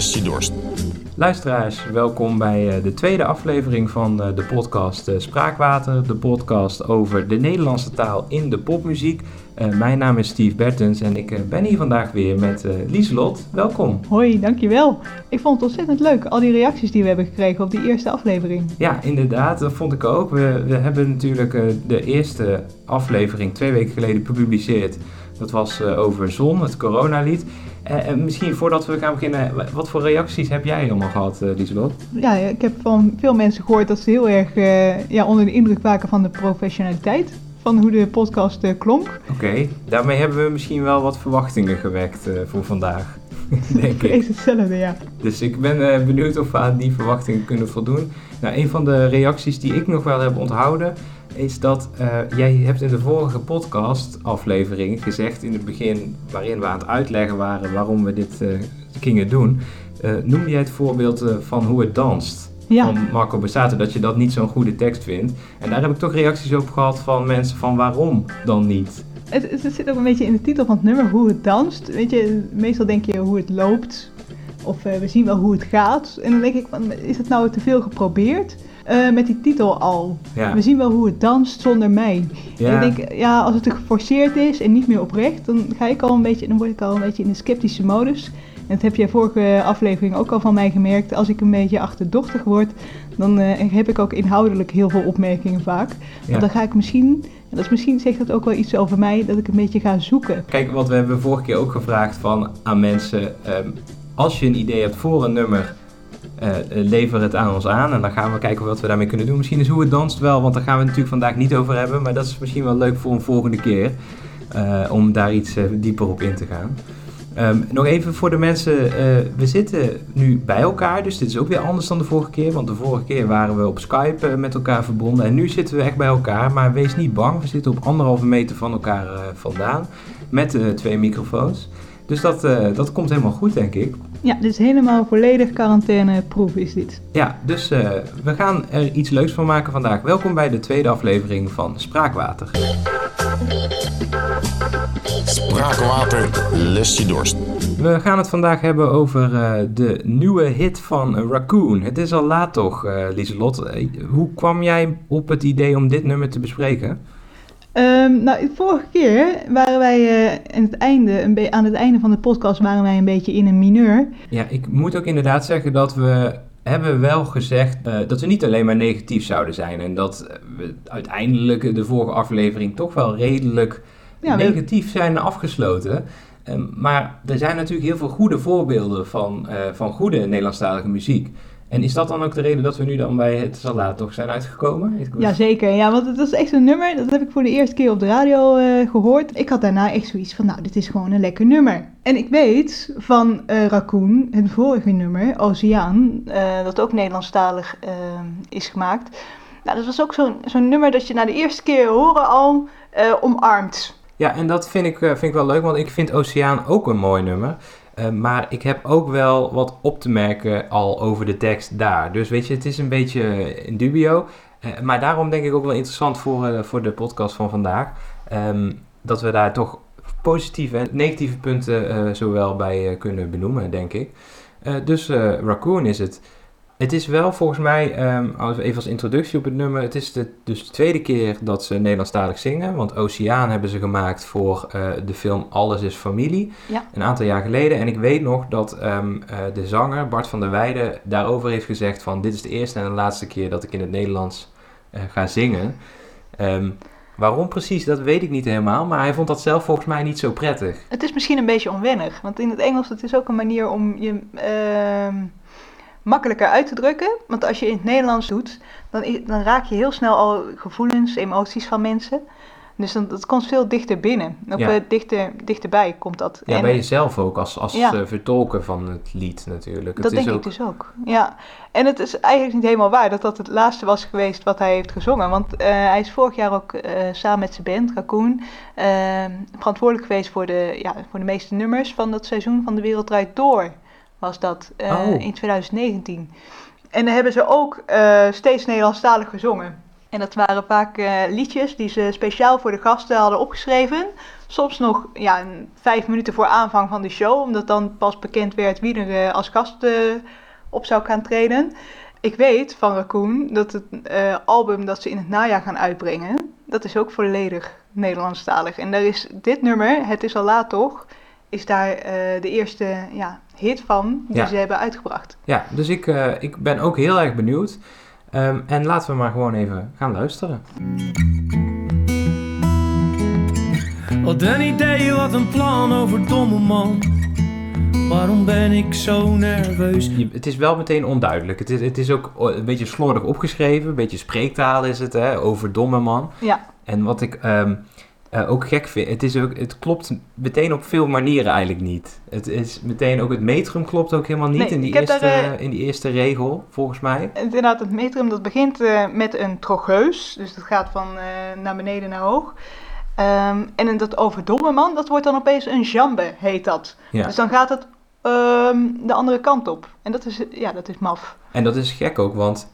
Spraakwater lust je dorst. Luisteraars, welkom bij eh, de tweede aflevering van eh, de podcast eh, Spraakwater. De podcast over de Nederlandse taal in de popmuziek. mijn naam is Steve Bertens en ik ben hier vandaag weer met Lieselot. Welkom. Hoi, dankjewel. Ik vond het ontzettend leuk, al die reacties die we hebben gekregen op die eerste aflevering. Ja, inderdaad, dat vond ik ook. We, we hebben natuurlijk de eerste aflevering twee weken geleden gepubliceerd. Dat was over Zon, het coronalied. Uh, misschien voordat we gaan beginnen, wat voor reacties heb jij allemaal gehad, uh, Lieselot? Ja, ik heb van veel mensen gehoord dat ze heel erg uh, ja, onder de indruk waren van de professionaliteit van hoe de podcast klonk. Oké, daarmee hebben we misschien wel wat verwachtingen gewekt voor vandaag. denk ik. Is hetzelfde, ja. Dus ik ben benieuwd of we aan die verwachtingen kunnen voldoen. Nou, een van de reacties die ik nog wel heb onthouden is dat uh, jij hebt in de vorige podcast aflevering gezegd in het begin, waarin we aan het uitleggen waren waarom we dit uh, gingen doen, uh, noemde jij het voorbeeld van hoe het danst. Van Marco Bassato, dat je dat niet zo'n goede tekst vindt. En daar heb ik toch reacties op gehad van mensen van waarom dan niet? Het, het zit ook een beetje in de titel van het nummer, hoe het danst. Weet je, meestal denk je hoe het loopt. Of we zien wel hoe het gaat. En dan denk ik, van, is het nou te veel geprobeerd? Uh, met die titel al. We zien wel hoe het danst zonder mij. Ja. En ik denk, ja, als het geforceerd is en niet meer oprecht, dan ga ik al een beetje, dan word ik al een beetje in de sceptische modus. En dat heb jij vorige aflevering ook al van mij gemerkt. Als ik een beetje achterdochtig word, dan uh, heb ik ook inhoudelijk heel veel opmerkingen vaak. Want dan ga ik misschien, en dat is misschien zegt dat ook wel iets over mij, dat ik een beetje ga zoeken. Kijk, wat we hebben vorige keer ook gevraagd van aan mensen. Um, als je een idee hebt voor een nummer uh, lever het aan ons aan en dan gaan we kijken wat we daarmee kunnen doen. Misschien is hoe het danst wel, want daar gaan we natuurlijk vandaag niet over hebben, maar dat is misschien wel leuk voor een volgende keer uh, om daar iets dieper op in te gaan. Um, nog even voor de mensen, we zitten nu bij elkaar, dus dit is ook weer anders dan de vorige keer, want de vorige keer waren we op Skype met elkaar verbonden en nu zitten we echt bij elkaar, maar wees niet bang, we zitten op anderhalve meter van elkaar vandaan met twee microfoons. Dus dat, dat komt helemaal goed, denk ik. Ja, dit is helemaal volledig quarantaineproof is dit. Ja, dus uh, we gaan er iets leuks van maken vandaag. Welkom bij de tweede aflevering van Spraakwater. Spraakwater, lust je dorst. We gaan het vandaag hebben over uh, de nieuwe hit van Raccoon. Het is al laat toch, uh, Lieselot. hoe kwam jij op het idee om dit nummer te bespreken? Um, nou, vorige keer waren wij uh, aan, het einde, aan het einde van de podcast waren wij een beetje in een mineur. Ja, ik moet ook inderdaad zeggen dat we hebben wel gezegd uh, dat we niet alleen maar negatief zouden zijn. En dat we uiteindelijk de vorige aflevering toch wel redelijk ja, negatief zijn afgesloten. Um, maar er zijn natuurlijk heel veel goede voorbeelden van, uh, van goede Nederlandstalige muziek. En is dat dan ook de reden dat we nu dan bij het Salaat toch zijn uitgekomen? Jazeker, ja, want het was echt zo'n nummer, dat heb ik voor de eerste keer op de radio uh, gehoord. Ik had daarna echt zoiets van, nou, dit is gewoon een lekker nummer. En ik weet van uh, Raccoon, het vorige nummer, Oceaan, uh, dat ook Nederlandstalig is gemaakt. Nou, dat was ook zo'n zo'n nummer dat je na de eerste keer horen al omarmt. Ja, en dat vind ik, vind ik wel leuk, want ik vind Oceaan ook een mooi nummer. Uh, maar ik heb ook wel wat op te merken al over de tekst daar. Dus weet je, het is een beetje in dubio. Uh, maar daarom denk ik ook wel interessant voor, uh, voor de podcast van vandaag. Um, dat we daar toch positieve en negatieve punten zowel bij kunnen benoemen, denk ik. dus Raccoon is het. Het is wel volgens mij, um, even als introductie op het nummer, het is de, dus de tweede keer dat ze Nederlandstalig zingen. Want Oceaan hebben ze gemaakt voor uh, de film Alles is Familie, ja. een aantal jaar geleden. En ik weet nog dat um, uh, de zanger Bart van der Weijden daarover heeft gezegd van dit is de eerste en de laatste keer dat ik in het Nederlands uh, ga zingen. Um, waarom precies, dat weet ik niet helemaal, maar hij vond dat zelf volgens mij niet zo prettig. Het is misschien een beetje onwennig, want in het Engels het is ook een manier om je makkelijker uit te drukken. Want als je in het Nederlands doet, dan, dan raak je heel snel al gevoelens, emoties van mensen. Dus dan, dat komt veel dichter binnen. Ja. dichter, dichterbij komt dat. Ja, en, bij jezelf ook, als, als ja. uh, vertolker van het lied natuurlijk. Dat denk ik dus ook. Ja, en het is eigenlijk niet helemaal waar dat dat het laatste was geweest wat hij heeft gezongen. Want uh, hij is vorig jaar ook uh, samen met zijn band, Raccoon, verantwoordelijk geweest voor de, ja, voor de meeste nummers van dat seizoen van De Wereld Draait Door was dat uh, in 2019. En dan hebben ze ook uh, steeds Nederlandstalig gezongen. En dat waren vaak uh, liedjes die ze speciaal voor de gasten hadden opgeschreven. Soms nog ja, vijf minuten voor aanvang van de show, omdat dan pas bekend werd wie er eh, als gast eh, op zou gaan treden. Ik weet van Raccoon dat het eh, album dat ze in het najaar gaan uitbrengen, dat is ook volledig Nederlandstalig. En daar is dit nummer, Het is al laat toch, is daar eh, de eerste ja, hit van die Ja. ze hebben uitgebracht. Ja, dus ik, eh, ik ben ook heel erg benieuwd. Ehm, en laten we maar gewoon even gaan luisteren. Wat een idee, wat een plan over domme man. Waarom ben ik zo nerveus? Je- het is wel meteen onduidelijk. Het is, het is ook o- een beetje slordig opgeschreven. Een beetje spreektaal is het, hè, over domme man. Ja, En wat ik ehm, eh, ook gek vind, het, is ook, het klopt meteen op veel manieren eigenlijk niet. Het is meteen ook het metrum klopt ook helemaal niet Nee, in, die eerste, daar, eh, in die eerste regel, volgens mij. Inderdaad, het metrum dat begint eh, met een trocheus. Dus dat gaat van naar beneden naar hoog. Ehm, en in dat overdomme man, dat wordt dan opeens een jambe, heet dat. Ja. Dus dan gaat het ehm, de andere kant op. En dat is, ja, dat is maf. En dat is gek ook, want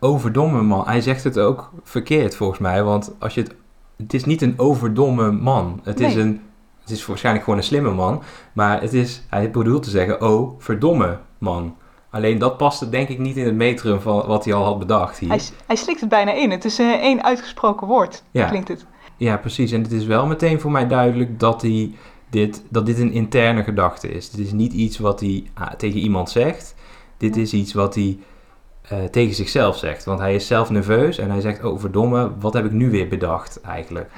overdomme man, hij zegt het ook verkeerd volgens mij. Want als je het, het is niet een overdomme man. Het is een, het is waarschijnlijk gewoon een slimme man. Maar het is, hij bedoelt te zeggen, oh, verdomme man. Alleen dat paste denk ik niet in het metrum van wat hij al had bedacht hier. Hij, hij slikt het bijna in. Het is eh, één uitgesproken woord, Ja. klinkt het. Ja, precies. En het is wel meteen voor mij duidelijk dat, hij dit, dat dit een interne gedachte is. Dit is niet iets wat hij ah, tegen iemand zegt. Dit is iets wat hij eh, tegen zichzelf zegt. Want hij is zelf nerveus en hij zegt, oh verdomme, wat heb ik nu weer bedacht eigenlijk?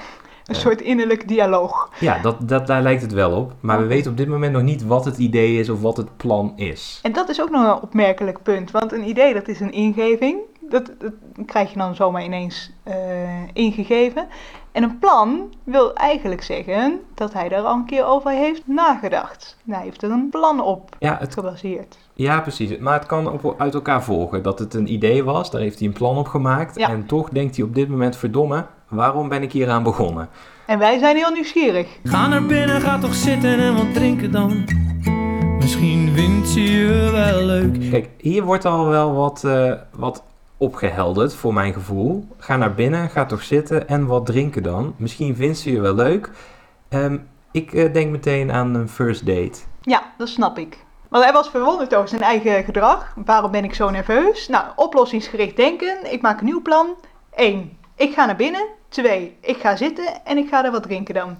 Een Ja. soort innerlijk dialoog. Ja, dat, dat, daar lijkt het wel op. Maar we weten op dit moment nog niet wat het idee is of wat het plan is. En dat is ook nog een opmerkelijk punt. Want een idee, dat is een ingeving. Dat, dat krijg je dan zomaar ineens eh, ingegeven. En een plan wil eigenlijk zeggen dat hij daar al een keer over heeft nagedacht. En hij heeft er een plan op Ja, het, gebaseerd. ja, precies. Maar het kan ook uit elkaar volgen. Dat het een idee was, daar heeft hij een plan op gemaakt. Ja. En toch denkt hij op dit moment, verdomme, waarom ben ik hier aan begonnen? En wij zijn heel nieuwsgierig. Ga naar binnen, ga toch zitten en wat drinken dan. Misschien vindt ze je wel leuk. Kijk, hier wordt al wel wat, eh, wat opgehelderd voor mijn gevoel. Ga naar binnen, ga toch zitten en wat drinken dan. Misschien vindt ze je wel leuk. Ehm, ik eh, denk meteen aan een first date. Ja, dat snap ik. Want hij was verwonderd over zijn eigen gedrag. Waarom ben ik zo nerveus? Nou, oplossingsgericht denken. Ik maak een nieuw plan. 1. Ik ga naar binnen. 2. Ik ga zitten en ik ga er wat drinken dan.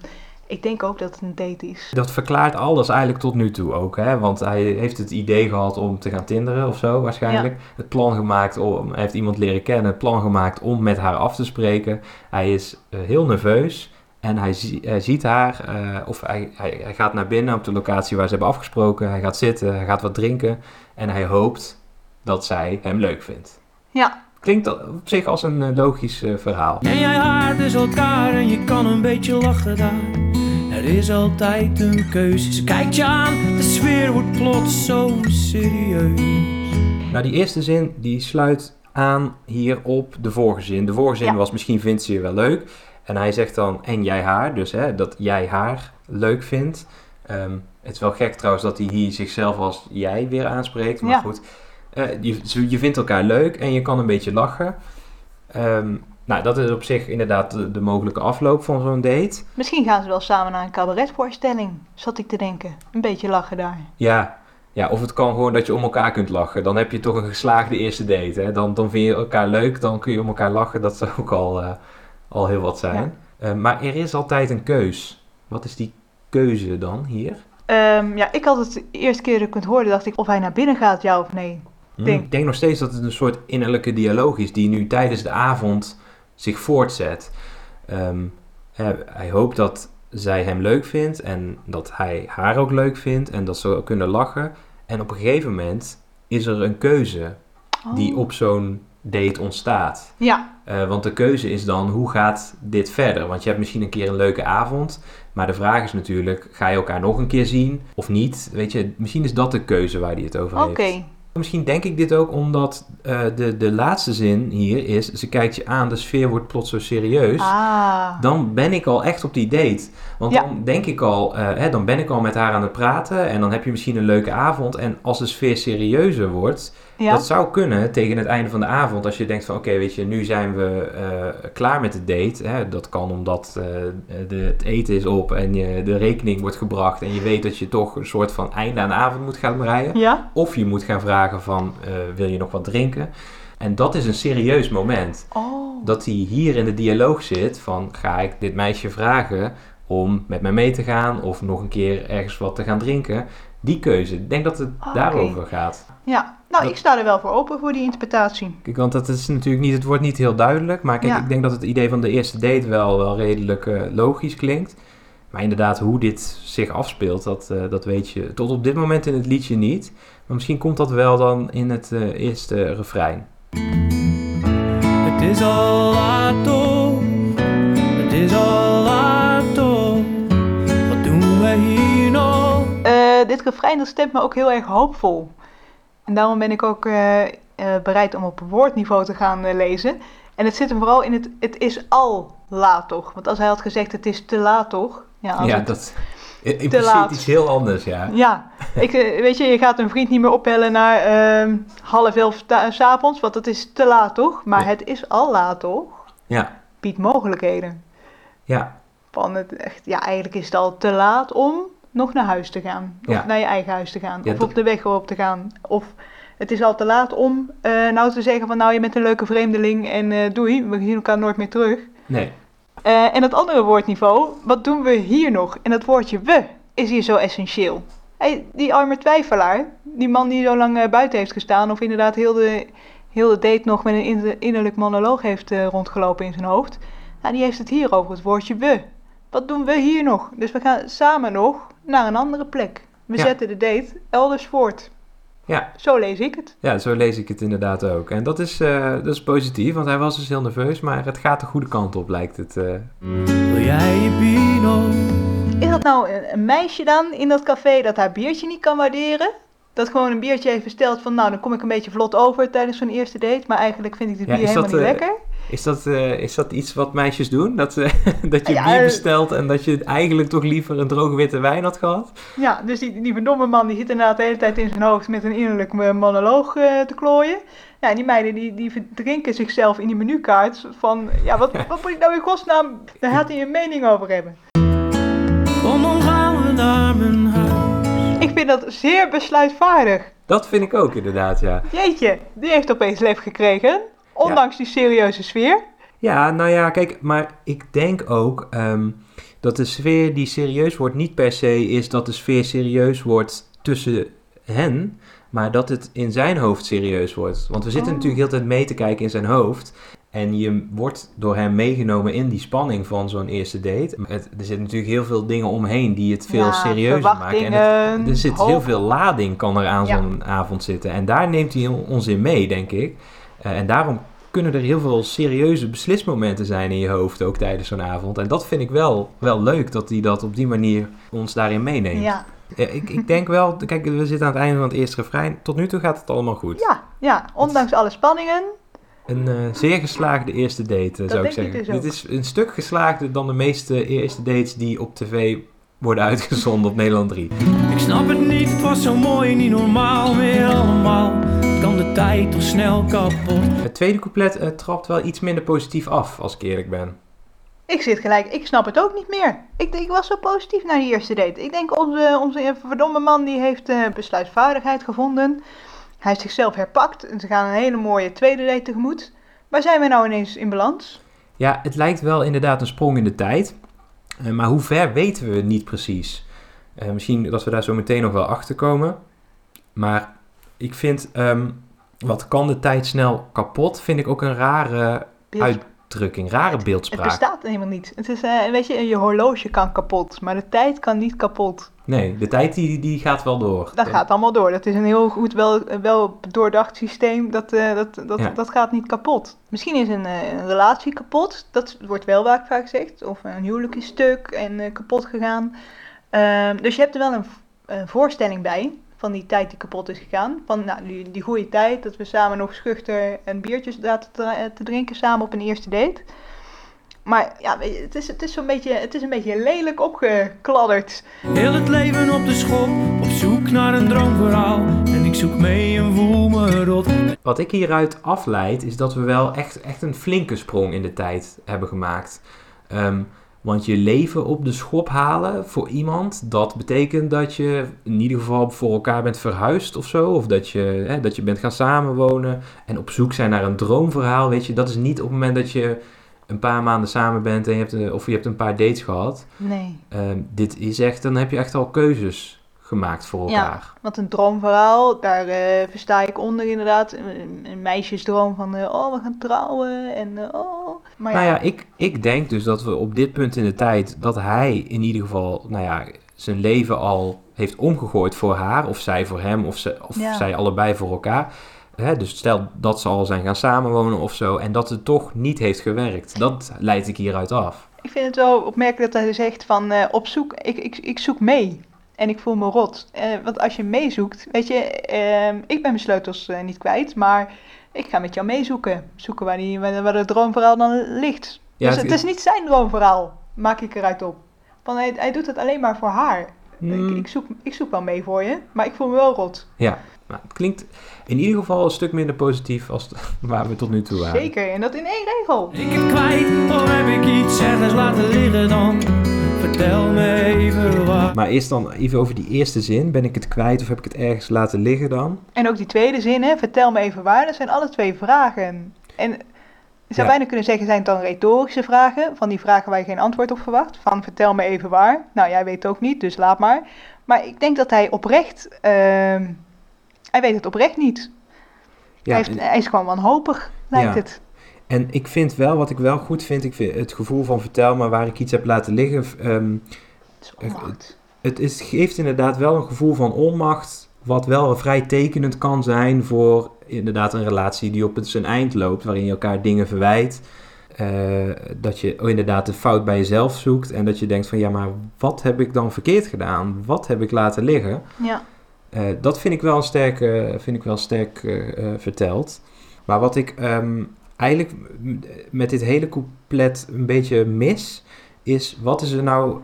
Ik denk ook dat het een date is. Dat verklaart alles eigenlijk tot nu toe ook. Hè? Want hij heeft het idee gehad om te gaan tinderen of zo waarschijnlijk. Het plan gemaakt om, hij heeft iemand leren kennen. Het plan gemaakt om met haar af te spreken. Hij is eh, heel nerveus. En hij, zie- hij ziet haar, eh, of hij, hij, hij gaat naar binnen op de locatie waar ze hebben afgesproken. Hij gaat zitten, hij gaat wat drinken. En hij hoopt dat zij hem leuk vindt. Ja, Klinkt op zich als een eh, logisch verhaal. En jij haart dus elkaar en je kan een beetje lachen daar. Er is altijd een keuze. Ze kijkt je aan, de sfeer wordt plots zo serieus. Nou, die eerste zin die sluit aan hier op de vorige zin. De vorige zin Ja. was misschien vindt ze je wel leuk. En hij zegt dan en jij haar, dus hè, dat jij haar leuk vindt. Ehm, het is wel gek trouwens dat hij hier zichzelf als jij weer aanspreekt. Maar Ja. goed, Eh, je, je vindt elkaar leuk en je kan een beetje lachen. Ehm, nou, dat is op zich inderdaad de, de mogelijke afloop van zo'n date. misschien gaan ze wel samen naar een cabaretvoorstelling. Zat ik te denken. Een beetje lachen daar. Ja, ja, of het kan gewoon dat je om elkaar kunt lachen. Dan heb je toch een geslaagde eerste date. Hè? Dan, dan vind je elkaar leuk, dan kun je om elkaar lachen. Dat zou ook al, eh, al heel wat zijn. Eh, maar er is altijd een keus. Wat is die keuze dan hier? Ehm, ja, ik had het de eerste keer dat ik het hoorde, dacht ik of hij naar binnen gaat, ja of nee. Hm, Denk- Ik denk nog steeds dat het een soort innerlijke dialoog is die nu tijdens de avond zich voortzet. Ehm, hij, hoopt dat zij hem leuk vindt en dat hij haar ook leuk vindt en dat ze kunnen lachen. En op een gegeven moment is er een keuze die Oh. op zo'n date ontstaat. Ja, Eh, want de keuze is dan, hoe gaat dit verder? Want je hebt misschien een keer een leuke avond, maar de vraag is natuurlijk, ga je elkaar nog een keer zien of niet? Weet je, misschien is dat de keuze waar hij het over oké. heeft. Misschien denk ik dit ook omdat eh, de, de laatste zin hier is, ze kijkt je aan, de sfeer wordt plots zo serieus. Ah, Dan ben ik al echt op die date. Want Ja. dan denk ik al, eh, hè, dan ben ik al met haar aan het praten en dan heb je misschien een leuke avond. En als de sfeer serieuzer wordt, Ja? Dat zou kunnen tegen het einde van de avond. Als je denkt van oké, weet je, nu zijn we eh, klaar met de date. Hè? Dat kan omdat eh, de, het eten is op en je, de rekening wordt gebracht. En je weet dat je toch een soort van einde aan de avond moet gaan breien. Ja? Of je moet gaan vragen van eh, wil je nog wat drinken? En dat is een serieus moment. Oh. Dat hij hier in de dialoog zit van ga ik dit meisje vragen om met mij mee te gaan of nog een keer ergens wat te gaan drinken. Die keuze. Ik denk dat het Ah, daarover gaat. Ja, nou, Dat- ik sta er wel voor open voor die interpretatie. Kijk, want dat is natuurlijk niet, het wordt niet heel duidelijk. Maar kijk, Ja. ik denk dat het idee van de eerste date wel, wel redelijk eh, logisch klinkt. Maar inderdaad, hoe dit zich afspeelt, dat, eh, dat weet je tot op dit moment in het liedje niet. Maar misschien komt dat wel dan in het eh, eerste refrein. Het is al laat dit refrein dat stemt me ook heel erg hoopvol. En daarom ben ik ook eh, eh, bereid om op woordniveau te gaan eh, lezen. En het zit hem vooral in het, het is al laat toch. Want als hij had gezegd het is te laat toch. Ja, ja, dat impliceert laat. iets heel anders, ja. ja. Ik, eh, weet je, je gaat een vriend niet meer opbellen naar ehm, half elf ta- 's avonds, want dat is te laat toch. Maar Nee. het is al laat toch. Ja, Biedt mogelijkheden. ja, Van het echt, ja, eigenlijk is het al te laat om nog naar huis te gaan. Of Ja. naar je eigen huis te gaan. Ja, of dat- op de weg op te gaan. Of het is al te laat om eh, nou te zeggen van nou je bent een leuke vreemdeling en eh, doei, we zien elkaar nooit meer terug. nee. Eh, en het andere woordniveau, wat doen we hier nog? En dat woordje we is hier zo essentieel. Hey, die arme twijfelaar, die man die zo lang buiten heeft gestaan, of inderdaad heel de, heel de date nog met een inner- innerlijk monoloog heeft rondgelopen in zijn hoofd, nou, die heeft het hier over het woordje we. Wat doen we hier nog? Dus we gaan samen nog naar een andere plek. We Ja. zetten de date elders voort. Ja, Zo lees ik het. ja, zo lees ik het inderdaad ook. En dat is, eh, dat is positief, want hij was dus heel nerveus, maar het gaat de goede kant op, lijkt het. eh. Wil jij je Pino? Is dat nou een, een meisje dan in dat café dat haar biertje niet kan waarderen? Dat gewoon een biertje heeft besteld van, nou, dan kom ik een beetje vlot over tijdens zo'n eerste date. Maar eigenlijk vind ik dit Ja, bier helemaal dat, niet eh, lekker. Is dat, eh, is dat iets wat meisjes doen? Dat, ze dat je Ja, bier eh, bestelt en dat je eigenlijk toch liever een droge witte wijn had gehad? Ja, dus die, die verdomme man die zit inderdaad de hele tijd in zijn hoofd met een innerlijk eh, monoloog te klooien. Ja, en die meiden die, die verdrinken zichzelf in die menukaart van, ja, wat, wat moet ik nou in godsnaam, daar gaat hij een mening over hebben. Kom dan gaan we naar mijn huis. Ik vind dat zeer besluitvaardig. Dat vind ik ook inderdaad, ja. Jeetje, die heeft opeens lef gekregen, ondanks die serieuze sfeer. Ja, nou ja, kijk, maar ik denk ook ehm, dat de sfeer die serieus wordt niet per se is dat de sfeer serieus wordt tussen hen, maar dat het in zijn hoofd serieus wordt. Want we zitten Oh. natuurlijk heel de tijd mee te kijken in zijn hoofd. En je wordt door hem meegenomen in die spanning van zo'n eerste date. Het, er zitten natuurlijk heel veel dingen omheen die het veel Ja, serieuzer maken. En het, er zit hoop. heel veel lading kan er aan Ja. zo'n avond zitten. En daar neemt hij ons in mee, denk ik. Eh, en daarom kunnen er heel veel serieuze beslismomenten zijn in je hoofd, ook tijdens zo'n avond. En dat vind ik wel, wel leuk, dat hij dat op die manier ons daarin meeneemt. Ja, Ja, ik, ik denk wel, kijk, we zitten aan het einde van het eerste refrein. Tot nu toe gaat het allemaal goed. ja, ja, ondanks alle spanningen. Een eh, zeer geslaagde eerste date, eh, zou ik denk ik zeggen. dus ook. Dit is een stuk geslaagder dan de meeste eerste dates die op tv worden uitgezonden op Nederland 3. Ik snap het niet, het was zo mooi, niet normaal meer allemaal. Kan de tijd toch snel kapot? Het tweede couplet eh, trapt wel iets minder positief af, als ik eerlijk ben. Ik zit gelijk, ik snap het ook niet meer. Ik, denk, ik was zo positief naar die eerste date. Ik denk, onze, onze verdomme man die heeft eh, besluitvaardigheid gevonden. Hij heeft zichzelf herpakt en ze gaan een hele mooie tweede date tegemoet. Waar zijn we nou ineens in balans? Ja, het lijkt wel inderdaad een sprong in de tijd. Eh, maar hoe ver weten we niet precies. Eh, misschien dat we daar zo meteen nog wel achter komen. Maar ik vind, ehm, wat kan de tijd snel kapot, vind ik ook een rare Beeld- uitdrukking, rare het beeldspraak. bestaat helemaal niet. Het is, eh, weet je, je horloge kan kapot, maar de tijd kan niet kapot. Nee, de tijd die, die gaat wel door. Dat gaat allemaal door. Dat is een heel goed, wel, wel doordacht systeem. Dat, eh, dat, dat, Ja. dat gaat niet kapot. Misschien is een, eh, een relatie kapot. Dat wordt wel vaak vaak gezegd. Of een huwelijk is stuk en kapot gegaan. Ehm, dus je hebt er wel een, een voorstelling bij van die tijd die kapot is gegaan. Van nou, die, die goede tijd dat we samen nog schuchter een biertje zaten te, drinken samen op een eerste date. Maar ja, weet je, het is, het is zo'n beetje, het is een beetje lelijk opgekladderd. Heel het leven op de schop, op zoek naar een droomverhaal en ik zoek mee en voel me rot. Wat ik hieruit afleid is dat we wel echt, echt een flinke sprong in de tijd hebben gemaakt. Ehm, want je leven op de schop halen voor iemand, dat betekent dat je in ieder geval voor elkaar bent verhuisd of zo. Of dat je, hè, dat je bent gaan samenwonen en op zoek zijn naar een droomverhaal. Weet je, dat is niet op het moment dat je een paar maanden samen bent en je hebt een, of je hebt een paar dates gehad. Nee. Ehm, dit is echt, dan heb je echt al keuzes gemaakt voor Ja. elkaar. Want een droomverhaal, daar eh, versta ik onder inderdaad. Een, een meisjesdroom van, eh, oh, we gaan trouwen en eh, oh. Maar Nou ja, ik, ik denk dus dat we op dit punt in de tijd, dat hij in ieder geval, nou ja, zijn leven al heeft omgegooid voor haar, of zij voor hem, of, ze, of Ja. zij allebei voor elkaar. Hè, dus stel dat ze al zijn gaan samenwonen of zo, en dat het toch niet heeft gewerkt. Dat leid ik hieruit af. Ik vind het wel opmerkelijk dat hij zegt van eh, op zoek, ik, ik, ik zoek mee. En ik voel me rot. Eh, want als je meezoekt, weet je, ehm, ik ben mijn sleutels eh, niet kwijt, maar ik ga met jou meezoeken. Zoeken waar, die, waar, het droomverhaal dan ligt. Ja, dus het- het is niet zijn droomverhaal, maak ik eruit op. Van hij, hij doet het alleen maar voor haar. Hmm. Ik, ik, zoek, ik zoek wel mee voor je, maar ik voel me wel rot. Ja, maar het klinkt in ieder geval een stuk minder positief als waar we tot nu toe waren. Zeker, en dat in één regel. Ik het kwijt, of heb ik iets ergens laten liggen dan? Vertel me even waar. Maar eerst dan even over die eerste zin. Ben ik het kwijt of heb ik het ergens laten liggen dan? En ook die tweede zin, hè, vertel me even waar, dat zijn alle twee vragen. En je zou Ja. bijna kunnen zeggen, zijn het dan retorische vragen? Van die vragen waar je geen antwoord op verwacht? Van vertel me even waar. Nou, jij weet het ook niet, dus laat maar. Maar ik denk dat hij oprecht, ehm, hij weet het oprecht niet. Ja, hij, heeft, hij is gewoon wanhopig, lijkt Ja. het. En ik vind wel, wat ik wel goed vind, ik vind het gevoel van vertel me waar ik iets heb laten liggen. ehm, Het is onmacht. het is, geeft inderdaad wel een gevoel van onmacht, wat wel vrij tekenend kan zijn voor inderdaad een relatie die op zijn eind loopt, waarin je elkaar dingen verwijt. Eh, dat je oh, inderdaad de fout bij jezelf zoekt en dat je denkt van ja, maar wat heb ik dan verkeerd gedaan? Wat heb ik laten liggen? Ja, Eh, dat vind ik wel sterk, eh, vind ik wel sterk eh, eh, verteld. Maar wat ik ehm, eigenlijk met dit hele couplet een beetje mis, is wat is er nou.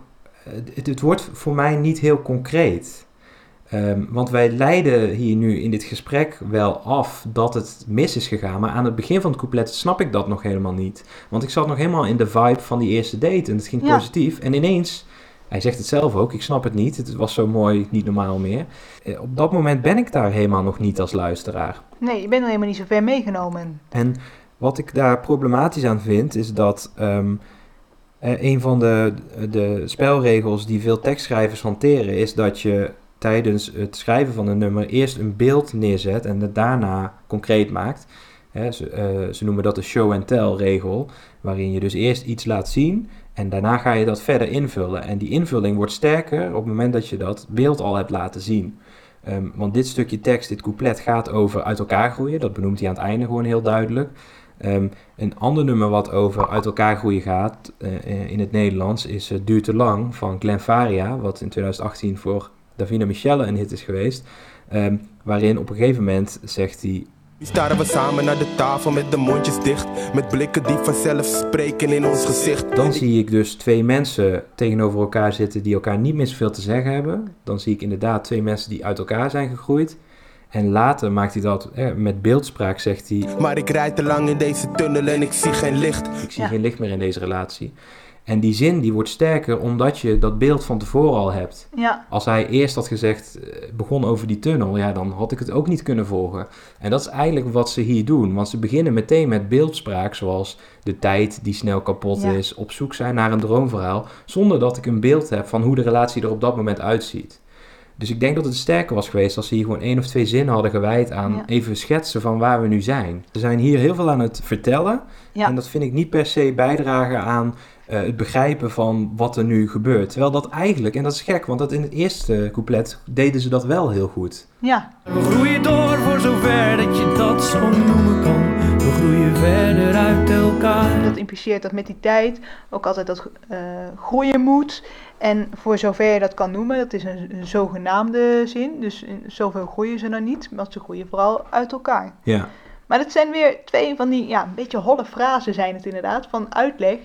eh, Het, het wordt voor mij niet heel concreet. Ehm, want wij leiden hier nu in dit gesprek wel af dat het mis is gegaan. Maar aan het begin van het couplet snap ik dat nog helemaal niet. Want ik zat nog helemaal in de vibe van die eerste date en het ging Ja. positief. En ineens, hij zegt het zelf ook, ik snap het niet. Het was zo mooi, niet normaal meer. Eh, Op dat moment ben ik daar helemaal nog niet als luisteraar. nee, je bent nog helemaal niet zo ver meegenomen. En wat ik daar problematisch aan vind, is dat ehm, eh, een van de, de spelregels die veel tekstschrijvers hanteren, is dat je tijdens het schrijven van een nummer eerst een beeld neerzet en het daarna concreet maakt. Ze, eh, ze noemen dat de show-and-tell regel, waarin je dus eerst iets laat zien en daarna ga je dat verder invullen. En die invulling wordt sterker op het moment dat je dat beeld al hebt laten zien. Ehm, want dit stukje tekst, dit couplet, gaat over uit elkaar groeien. Dat benoemt hij aan het einde gewoon heel duidelijk. Ehm, een ander nummer wat over uit elkaar groeien gaat eh, eh, in het Nederlands is eh, Duurt te lang van Glenn Faria, wat in 2018 voor Davina Michelle een hit is geweest. Ehm, waarin op een gegeven moment zegt hij staren we samen naar de tafel met de mondjes dicht. Met blikken die vanzelf spreken in ons gezicht. Dan zie ik dus twee mensen tegenover elkaar zitten die elkaar niet meer zoveel te zeggen hebben. Dan zie ik inderdaad twee mensen die uit elkaar zijn gegroeid. En later maakt hij dat eh, met beeldspraak, zegt hij: Maar ik rijd te lang in deze tunnel en ik zie geen licht. Ik zie Ja. geen licht meer in deze relatie. En die zin die wordt sterker omdat je dat beeld van tevoren al hebt. Ja, Als hij eerst had gezegd, eh, begon over die tunnel, ja, dan had ik het ook niet kunnen volgen. En dat is eigenlijk wat ze hier doen. Want ze beginnen meteen met beeldspraak, zoals de tijd die snel kapot Ja. is, op zoek zijn naar een droomverhaal, zonder dat ik een beeld heb van hoe de relatie er op dat moment uitziet. Dus ik denk dat het sterker was geweest als ze hier gewoon één of twee zinnen hadden gewijd aan Ja. even schetsen van waar we nu zijn. Ze zijn hier heel veel aan het vertellen. Ja. En dat vind ik niet per se bijdragen aan eh, het begrijpen van wat er nu gebeurt. Terwijl dat eigenlijk, en dat is gek, want dat in het eerste couplet deden ze dat wel heel goed. ja, We groeien door voor zover dat je dat zo noemen kan. Groeien verder uit elkaar. dat impliceert dat met die tijd ook altijd dat eh, groeien moet. En voor zover je dat kan noemen, dat is een, een zogenaamde zin. Dus in, zoveel groeien ze dan niet, want ze groeien vooral uit elkaar. Ja, Maar dat zijn weer twee van die, ja, een beetje holle frasen zijn het inderdaad, van uitleg.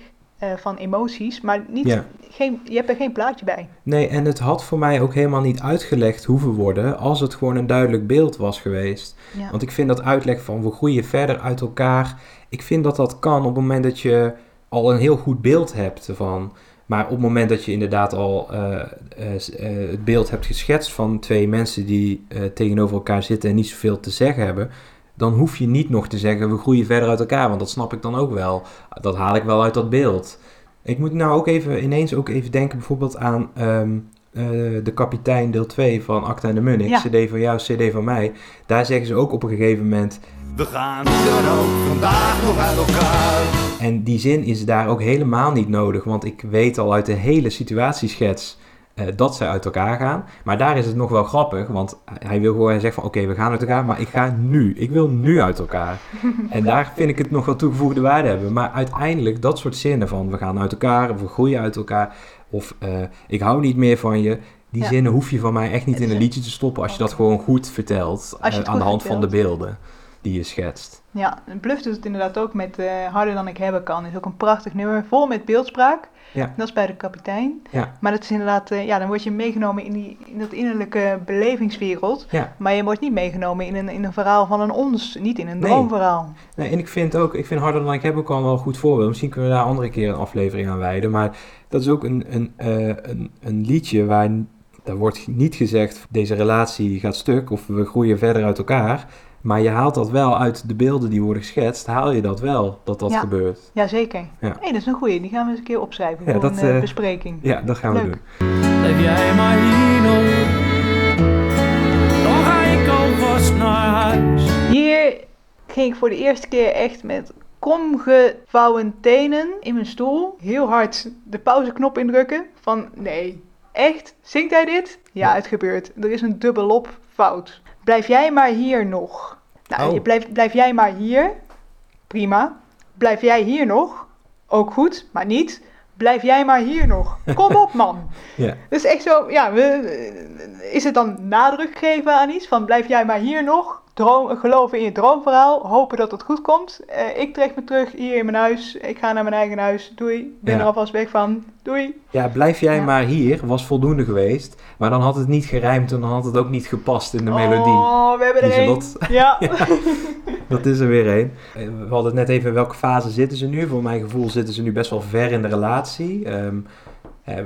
Eh, van emoties, maar niet, Ja. geen, je hebt er geen plaatje bij. Nee, en het had voor mij ook helemaal niet uitgelegd hoeven worden als het gewoon een duidelijk beeld was geweest. Ja. Want ik vind dat uitleg van we groeien verder uit elkaar, ik vind dat dat kan op het moment dat je al een heel goed beeld hebt ervan. Maar op het moment dat je inderdaad al eh, eh, het beeld hebt geschetst van twee mensen die tegenover elkaar zitten en niet zoveel te zeggen hebben, dan hoef je niet nog te zeggen we groeien verder uit elkaar, want dat snap ik dan ook wel. Dat haal ik wel uit dat beeld. Ik moet nou ook even ineens ook even denken bijvoorbeeld aan ehm, eh, de kapitein deel 2 van Acta en de Munnik, Ja. CD van jou, CD van mij. Daar zeggen ze ook op een gegeven moment, We gaan er ook vandaag nog uit elkaar. en die zin is daar ook helemaal niet nodig, want ik weet al uit de hele situatieschets eh, dat ze uit elkaar gaan. Maar daar is het nog wel grappig, want hij wil gewoon zegt van oké, we gaan uit elkaar, maar ik ga nu. Ik wil nu uit elkaar. en daar vind ik het nog wel toegevoegde waarde hebben. Maar uiteindelijk dat soort zinnen van we gaan uit elkaar, of we groeien uit elkaar, of eh, ik hou niet meer van je. Die Ja. zinnen hoef je van mij echt niet in een liedje te stoppen als je dat gewoon goed vertelt eh, aan de hand van de beelden die je schetst. Ja, en Bluff doet het inderdaad ook met Harder dan ik hebben kan. is ook een prachtig nummer, vol met beeldspraak. Ja. Dat is bij de kapitein. Ja. Maar dat is inderdaad, eh, ja, dan word je meegenomen in, die, in dat innerlijke belevingswereld. Ja. Maar je wordt niet meegenomen in een, in een verhaal van een ons, niet in een Nee. droomverhaal. Nee, en ik vind ook, ik vind Harder dan ik heb ook al wel een goed voorbeeld. Misschien kunnen we daar andere keer een aflevering aan wijden. Maar dat is ook een, een, eh, een, een liedje waar, daar wordt niet gezegd, deze relatie gaat stuk of we groeien verder uit elkaar. Maar je haalt dat wel uit de beelden die worden geschetst, haal je dat wel, dat dat Ja. gebeurt. Jazeker. Ja. Hey, dat is een goeie, die gaan we eens een keer opschrijven Ja, voor dat, een eh, eh, bespreking. Ja, dat gaan we doen. Blijf jij maar hier nog. Dan ga ik alvast naar huis. Hier ging ik voor de eerste keer echt met kromgevouwen tenen in mijn stoel. Heel hard de pauzeknop indrukken. Van nee, echt? Zingt hij dit? Ja, het gebeurt. Er is een dubbelop fout. Blijf jij maar hier nog. Nou, Oh. blijf, blijf jij maar hier. Prima. Blijf jij hier nog. Ook goed, maar niet. Blijf jij maar hier nog. Kom op, man. Ja. Dus echt zo, ja, we, is het dan nadruk geven aan iets? Van blijf jij maar hier nog, droom, geloven in je droomverhaal, hopen dat het goed komt. Eh, ik trek me terug hier in mijn huis, ik ga naar mijn eigen huis, doei, ben Ja. er alvast weg van, doei. Ja, blijf jij Ja. maar hier, was voldoende geweest. Maar dan had het niet gerijmd en dan had het ook niet gepast in de melodie. Oh, we hebben er één. Ja. Dat is er weer een. Eh, We hadden het net even in welke fase zitten ze nu. Voor mijn gevoel zitten ze nu best wel ver in de relatie. ehm, eh,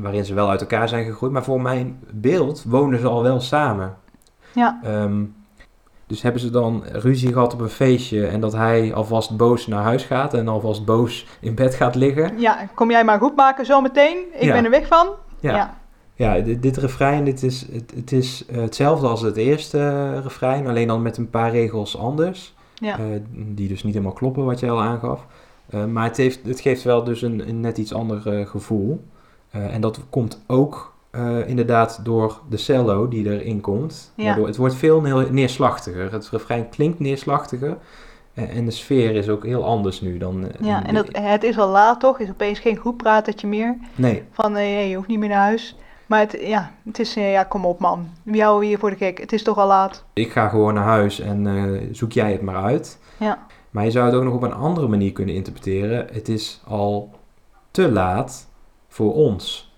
waarin ze wel uit elkaar zijn gegroeid. Maar voor mijn beeld wonen ze al wel samen. Ja. Ehm, dus hebben ze dan ruzie gehad op een feestje en dat hij alvast boos naar huis gaat en alvast boos in bed gaat liggen. ja, kom jij maar goed maken zometeen, ik Ja. ben er weg van. Ja, ja. ja. dit, dit refrein dit is, het, het is eh, hetzelfde als het eerste eh, refrein, alleen dan met een paar regels anders. Ja. Eh, die dus niet helemaal kloppen, wat jij al aangaf. Maar het, heeft, het geeft wel dus een, een net iets ander gevoel. En dat komt ook eh, inderdaad door de cello die erin komt. Ja. Waardoor, het wordt veel neer- neerslachtiger. Het refrein klinkt neerslachtiger. Eh, en de sfeer is ook heel anders nu dan... eh, ja, en dat, het is al laat toch, is opeens geen goed pratertje meer. Nee, Van hey, je hoeft niet meer naar huis. Maar het, ja, het is, ja, kom op man. Wie houden we hier voor de gek? Het is toch al laat. ik ga gewoon naar huis en zoek jij het maar uit. Ja. Maar je zou het ook nog op een andere manier kunnen interpreteren. Het is al te laat voor ons.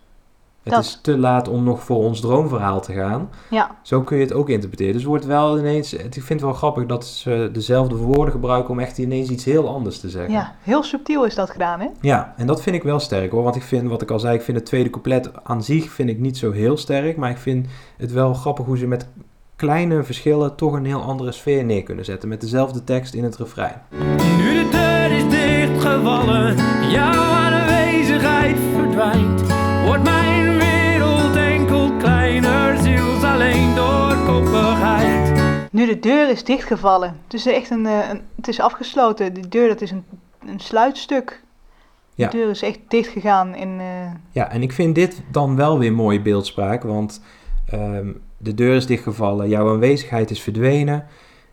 Het Dat. is te laat om nog voor ons droomverhaal te gaan. Ja, Zo kun je het ook interpreteren. Dus het wordt wel ineens... Ik vind het wel grappig dat ze dezelfde woorden gebruiken om echt ineens iets heel anders te zeggen. ja, heel subtiel is dat gedaan, hè? Ja, en dat vind ik wel sterk hoor. Want ik vind, wat ik al zei, ik vind het tweede couplet aan zich vind ik niet zo heel sterk. Maar ik vind het wel grappig hoe ze met kleine verschillen toch een heel andere sfeer neer kunnen zetten. Met dezelfde tekst in het refrein. Nu de deur is dichtgevallen, jouw aanwezigheid verdwijnt. Nu de deur is dichtgevallen. Het is echt een, eh, een het is afgesloten. De deur, dat is een, een sluitstuk. Ja. De deur is echt dicht gegaan en eh, Ja, en ik vind dit dan wel weer mooie beeldspraak. Want ehm, de deur is dichtgevallen, jouw aanwezigheid is verdwenen.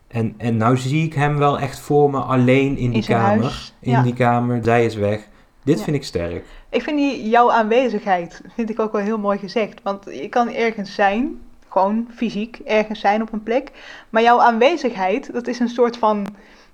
En, en nou zie ik hem wel echt voor me alleen in die zijn kamer. huis, In ja. die kamer, zij is weg. Dit Ja. vind ik sterk. ik vind die, jouw aanwezigheid, vind ik ook wel heel mooi gezegd. Want je kan ergens zijn, gewoon fysiek ergens zijn op een plek. Maar jouw aanwezigheid, dat is een soort van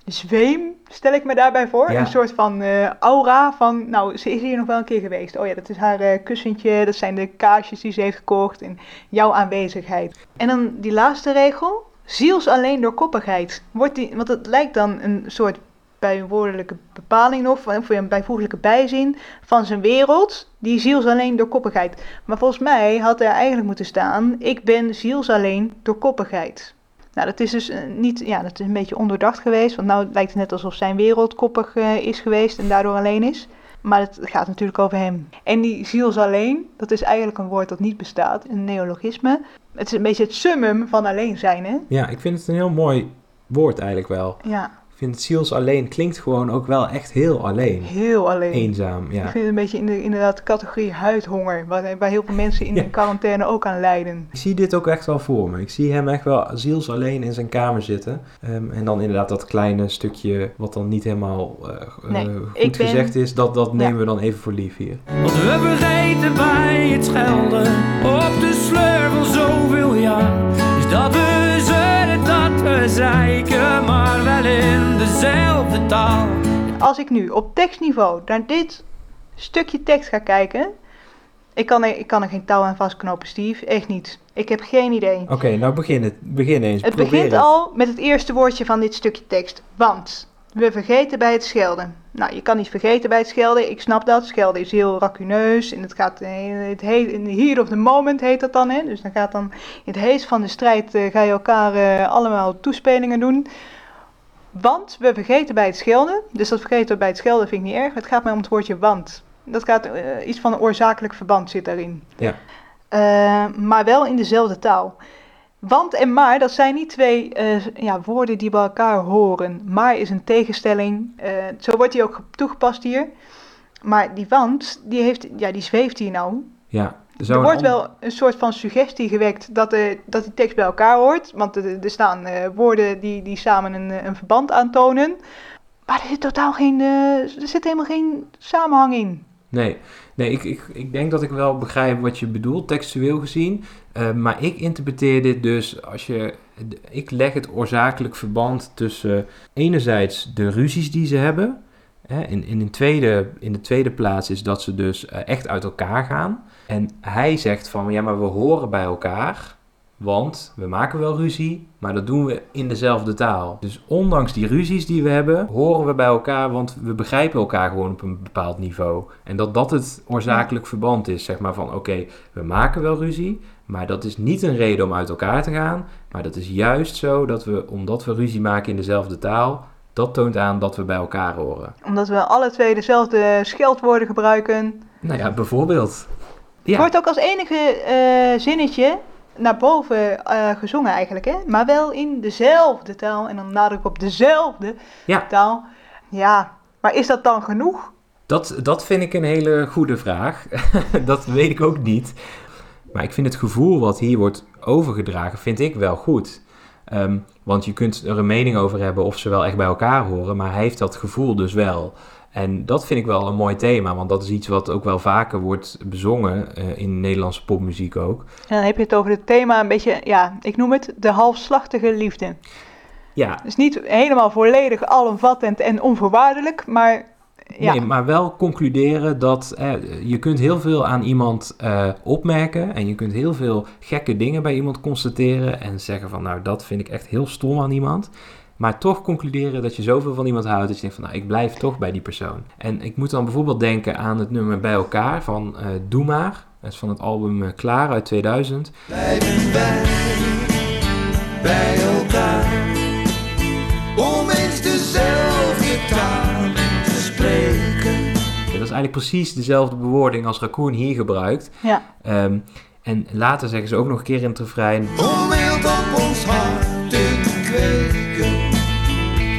zweem, stel ik me daarbij voor. Ja. Een soort van eh, aura van, nou, ze is hier nog wel een keer geweest. Oh ja, dat is haar eh, kussentje, dat zijn de kaarsjes die ze heeft gekocht en jouw aanwezigheid. En dan die laatste regel, ziels alleen door koppigheid. Wordt die, want het lijkt dan een soort bijwoordelijke bepaling nog, of een bijvoeglijke bijzin van zijn wereld, die ziels alleen door koppigheid. Maar volgens mij had er eigenlijk moeten staan, ik ben ziels alleen door koppigheid. Nou, dat is dus eh, niet, ja, dat is een beetje ondoordacht geweest, want nou lijkt het net alsof zijn wereld koppig eh, is geweest en daardoor alleen is. Maar het gaat natuurlijk over hem. En die ziels alleen, dat is eigenlijk een woord dat niet bestaat, een neologisme. Het is een beetje het summum van alleen zijn, hè? Ja, ik vind het een heel mooi woord eigenlijk wel. Ja, vind ziels alleen klinkt gewoon ook wel echt heel alleen. heel alleen. Eenzaam, Ik ja. vind het een beetje in de inderdaad categorie huidhonger, waar, waar heel veel mensen in Ja. de quarantaine ook aan lijden. Ik zie dit ook echt wel voor me. Ik zie hem echt wel ziels alleen in zijn kamer zitten. Ehm, en dan inderdaad dat kleine stukje wat dan niet helemaal eh, eh, goed ik ben- gezegd is, dat, dat nemen we dan even voor lief hier. Want we vergeten bij het schelden op de sleur van zoveel jaar. Is dat we zeiken, maar wel in dezelfde taal. Als ik nu op tekstniveau naar dit stukje tekst ga kijken, ik kan er, ik kan er geen touw aan vastknopen, Steve. Echt niet. Ik heb geen idee. Oké, nou begin, het, begin eens. Het Probeer begint al met het eerste woordje van dit stukje tekst. Want we vergeten bij het schelden. Nou, je kan niet vergeten bij het schelden. Ik snap dat. Schelden is heel racuneus. En het gaat het heet, in the heat of the moment heet dat dan. Hè? Dus dan gaat dan in het heest van de strijd eh, ga je elkaar eh, allemaal toespelingen doen. Want we vergeten bij het schelden. Dus dat vergeten bij het schelden vind ik niet erg. Het gaat mij om het woordje want. Dat gaat eh, iets van een oorzakelijk verband zit daarin. Ja. Maar wel in dezelfde taal. Want en maar, dat zijn niet twee eh, ja, woorden die bij elkaar horen. Maar is een tegenstelling. eh, zo wordt die ook ge- toegepast hier. Maar die want, die, heeft, ja, die zweeft hier nou. Ja. Er wordt wel een soort van suggestie gewekt dat, de, dat die tekst bij elkaar hoort. Want er, er staan eh, woorden die, die samen een, een verband aantonen. Maar er zit totaal geen, er zit helemaal geen samenhang in. Nee, nee ik, ik, ik denk dat ik wel begrijp wat je bedoelt, textueel gezien. Eh, maar ik interpreteer dit dus als je. Ik leg het oorzakelijk verband tussen enerzijds de ruzies die ze hebben. Hè, in, in, een tweede, in de tweede plaats is dat ze dus eh, echt uit elkaar gaan. En hij zegt van ja, maar we horen bij elkaar. Want we maken wel ruzie, maar dat doen we in dezelfde taal. Dus ondanks die ruzies die we hebben, horen we bij elkaar, want we begrijpen elkaar gewoon op een bepaald niveau. En dat dat het oorzakelijk verband is, zeg maar van oké, we maken wel ruzie, maar dat is niet een reden om uit elkaar te gaan. Maar dat is juist zo dat we, omdat we ruzie maken in dezelfde taal, dat toont aan dat we bij elkaar horen. Omdat we alle twee dezelfde scheldwoorden gebruiken. Nou ja, bijvoorbeeld. Ja, wordt ook als enige eh, zinnetje naar boven eh, gezongen eigenlijk, hè? Maar wel in dezelfde taal. En dan nadruk op dezelfde Ja. taal. Ja, maar is dat dan genoeg? Dat, dat vind ik een hele goede vraag. dat weet ik ook niet. Maar ik vind het gevoel wat hier wordt overgedragen, vind ik wel goed. Ehm, want je kunt er een mening over hebben of ze wel echt bij elkaar horen, maar hij heeft dat gevoel dus wel. En dat vind ik wel een mooi thema, want dat is iets wat ook wel vaker wordt bezongen eh, in Nederlandse popmuziek ook. En dan heb je het over het thema een beetje, ja, ik noem het de halfslachtige liefde. Ja, Dus niet helemaal volledig alomvattend en onvoorwaardelijk, maar ja, Nee, maar wel concluderen dat eh, je kunt heel veel aan iemand eh, opmerken en je kunt heel veel gekke dingen bij iemand constateren en zeggen van nou dat vind ik echt heel stom aan iemand. Maar toch concluderen dat je zoveel van iemand houdt dat je denkt van nou ik blijf toch bij die persoon. En ik moet dan bijvoorbeeld denken aan het nummer Bij elkaar van eh Doe maar. Dat is van het album Klaar uit 2000. Blijven wij bij elkaar om eigenlijk precies dezelfde bewoording als Raccoon hier gebruikt. ja. Ehm, en later zeggen ze ook nog een keer in het refrein Om wild op ons hart te kweken,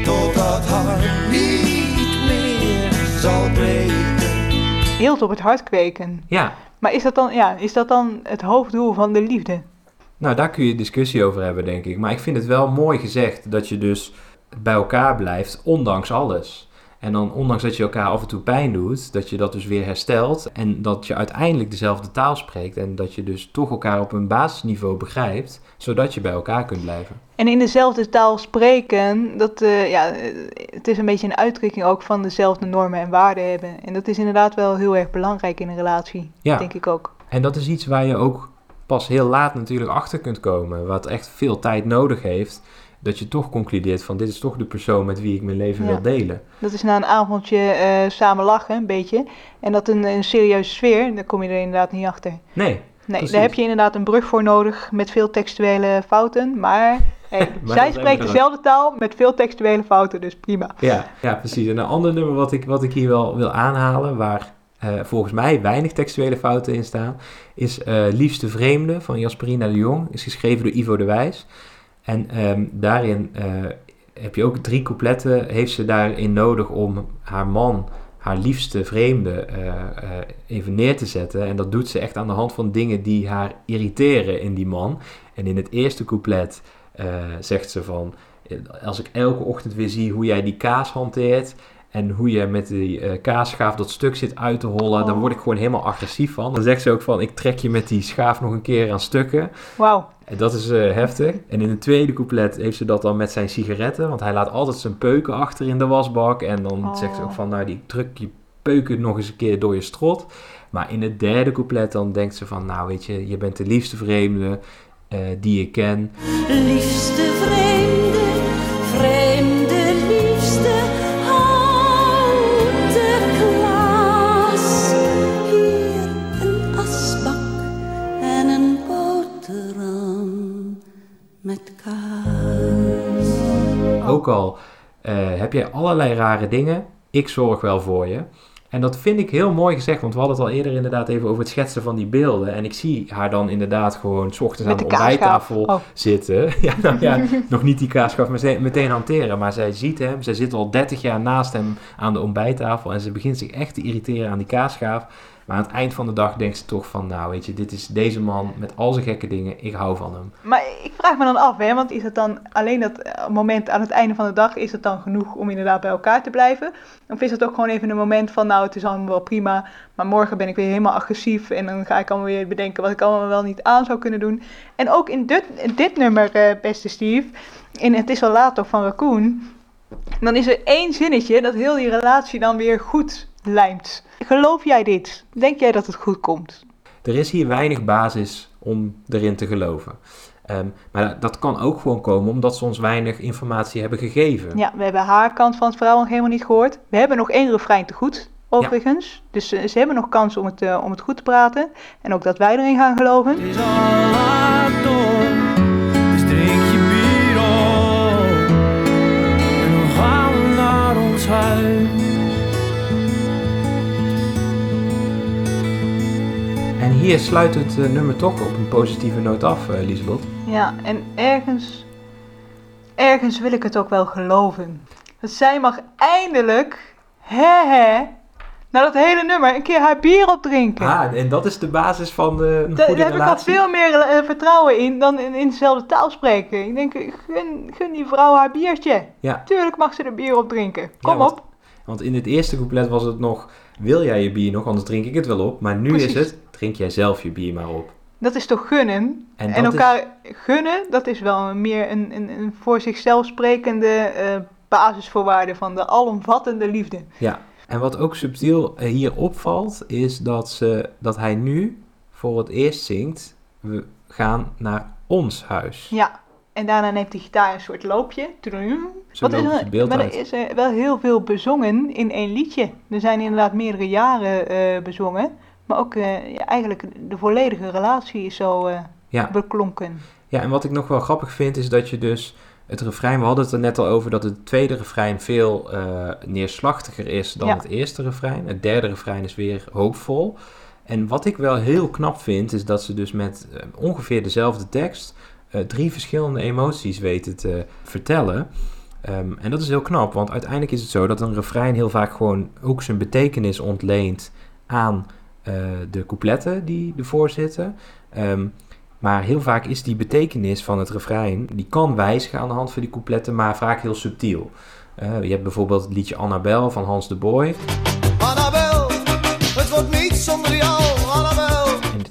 totdat hart niet meer zal breken. Hield op het hart kweken. ja, Maar is dat dan, ja, is dat dan het hoofddoel van de liefde? Nou, daar kun je discussie over hebben, denk ik. Maar ik vind het wel mooi gezegd dat je dus bij elkaar blijft, ondanks alles. En dan, ondanks dat je elkaar af en toe pijn doet, dat je dat dus weer herstelt. En dat je uiteindelijk dezelfde taal spreekt. En dat je dus toch elkaar op een basisniveau begrijpt, zodat je bij elkaar kunt blijven. En in dezelfde taal spreken, dat, eh, ja, het is een beetje een uitdrukking ook van dezelfde normen en waarden hebben. En dat is inderdaad wel heel erg belangrijk in een relatie, Ja. denk ik ook. En dat is iets waar je ook pas heel laat natuurlijk achter kunt komen. Wat echt veel tijd nodig heeft. Dat je toch concludeert van dit is toch de persoon met wie ik mijn leven Ja. wil delen. Dat is na een avondje eh, samen lachen, een beetje. En dat een, een serieuze sfeer, daar kom je er inderdaad niet achter. Nee, Nee, Precies. daar heb je inderdaad een brug voor nodig met veel textuele fouten. Maar, hey, Maar zij spreekt dezelfde taal met veel textuele fouten, dus prima. Ja, ja, precies. En een ander nummer wat ik, wat ik hier wel wil aanhalen, waar eh, volgens mij weinig textuele fouten in staan, is eh, Liefste Vreemde van Jasperina de Jong. Is geschreven door Ivo de Wijs. En ehm, daarin eh, heb je ook drie coupletten, heeft ze daarin nodig om haar man, haar liefste vreemde, eh, eh, even neer te zetten. En dat doet ze echt aan de hand van dingen die haar irriteren in die man. En in het eerste couplet zegt ze van, als ik elke ochtend weer zie hoe jij die kaas hanteert... En hoe je met die kaasschaaf dat stuk zit uit te hollen, dan Oh. word ik gewoon helemaal agressief van. Dan zegt ze ook van, ik trek je met die schaaf nog een keer aan stukken. Wauw. En dat is eh, heftig. En in het tweede couplet heeft ze dat dan met zijn sigaretten. Want hij laat altijd zijn peuken achter in de wasbak. En dan Oh. zegt ze ook van, nou die druk je peuken nog eens een keer door je strot. Maar in het derde couplet dan denkt ze van, nou weet je, je bent de liefste vreemde eh, die ik ken. Liefste vreemde Ook al eh, heb jij allerlei rare dingen, ik zorg wel voor je. En dat vind ik heel mooi gezegd, want we hadden het al eerder inderdaad even over het schetsen van die beelden. En ik zie haar dan inderdaad gewoon s ochtends aan de de ontbijttafel Oh. zitten. Ja, nou ja, nog niet die kaasschaaf meteen, meteen hanteren, maar zij ziet hem. Zij zit al 30 jaar naast hem aan de ontbijttafel en ze begint zich echt te irriteren aan die kaasschaaf. Maar aan het eind van de dag denkt ze toch van, nou weet je, dit is deze man met al zijn gekke dingen, ik hou van hem. Maar ik vraag me dan af, hè, want is het dan alleen dat eh, moment aan het einde van de dag, is het dan genoeg om inderdaad bij elkaar te blijven? Of is het ook gewoon even een moment van, nou het is allemaal wel prima, maar morgen ben ik weer helemaal agressief en dan ga ik allemaal weer bedenken wat ik allemaal wel niet aan zou kunnen doen. En ook in dit, dit nummer, eh, beste Steve, in Het is al laat toch van Raccoon, dan is er één zinnetje dat heel die relatie dan weer goed lijmt. Geloof jij dit? Denk jij dat het goed komt? Er is hier weinig basis om erin te geloven. Ehm, maar dat, dat kan ook gewoon komen omdat ze ons weinig informatie hebben gegeven. Ja, we hebben haar kant van het verhaal nog helemaal niet gehoord. We hebben nog één refrein te goed, overigens. Dus eh, ze hebben nog kans om het, eh, om het goed te praten. En ook dat wij erin gaan geloven. Het is al laat door, dus drink je bier op. En we gaan naar ons huis. En hier sluit het eh, nummer toch op een positieve noot af, Liesbeth. Ja, en ergens, ergens wil ik het ook wel geloven. Dat zij mag eindelijk, hè hè, na dat hele nummer een keer haar bier opdrinken. Ah, en dat is de basis van de, een Daar, goede daar heb ik al veel meer eh, vertrouwen in dan in, in dezelfde taal spreken. Ik denk, gun, gun die vrouw haar biertje. Ja. Tuurlijk mag ze er bier op drinken. Kom Ja, op. Want in het eerste couplet was het nog, wil jij je bier nog, anders drink ik het wel op. Maar nu is het, drink jij zelf je bier maar op. Dat is toch gunnen? En En, dat is- elkaar gunnen, dat is wel meer een, een, een voor zichzelf sprekende eh, basisvoorwaarde van de alomvattende liefde. Ja, en wat ook subtiel eh, hier opvalt, is dat, ze, dat hij nu voor het eerst zingt, we gaan naar ons huis. Ja, en daarna neemt die gitaar een soort loopje. Wat is er, maar er is er wel heel veel bezongen in één liedje. Er zijn inderdaad meerdere jaren eh, bezongen. Maar ook eh, ja, eigenlijk de volledige relatie is zo eh, Ja. beklonken. Ja, en wat ik nog wel grappig vind, is dat je dus het refrein, we hadden het er net al over dat het tweede refrein veel eh, neerslachtiger is dan Ja. het eerste refrein. Het derde refrein is weer hoopvol. En wat ik wel heel knap vind, is dat ze dus met eh, ongeveer dezelfde tekst eh, drie verschillende emoties weten te vertellen. Ehm, en dat is heel knap, want uiteindelijk is het zo dat een refrein heel vaak gewoon ook zijn betekenis ontleent aan eh, de coupletten die ervoor zitten. Ehm, Maar heel vaak is die betekenis van het refrein, die kan wijzigen aan de hand van die coupletten, maar vaak heel subtiel. Eh, je hebt bijvoorbeeld het liedje Annabel van Hans de Boy.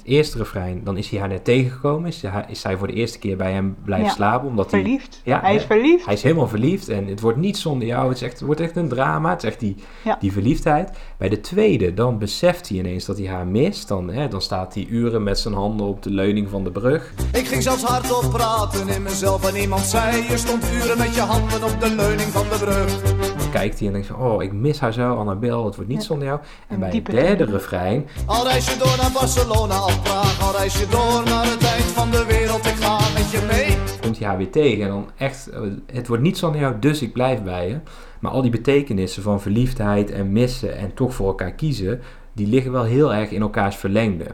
Eerste refrein, dan is hij haar net tegengekomen. Is, hij, is zij voor de eerste keer bij hem blijven Ja. slapen. Omdat hij, Verliefd. Ja, hij is verliefd. hij is helemaal verliefd en het wordt niet zonder jou. Het, is echt, het wordt echt een drama. Het is echt die, Ja. die verliefdheid. Bij de tweede, dan beseft hij ineens dat hij haar mist. Dan, hè, dan staat hij uren met zijn handen op de leuning van de brug. Ik ging zelfs hardop praten in mezelf en iemand zei Je stond uren met je handen op de leuning van de brug kijkt hij en denkt van, oh, ik mis haar zo, Annabel. Het wordt niet Ja. zonder jou. En bij het derde refrein, Al reis je door naar Barcelona of Praag Al reis je door naar het eind van de wereld Ik ga met je mee komt hij haar weer tegen. En dan echt, eh, het wordt niet zonder jou, dus ik blijf bij je. Maar al die betekenissen van verliefdheid en missen en toch voor elkaar kiezen, die liggen wel heel erg in elkaars verlengde.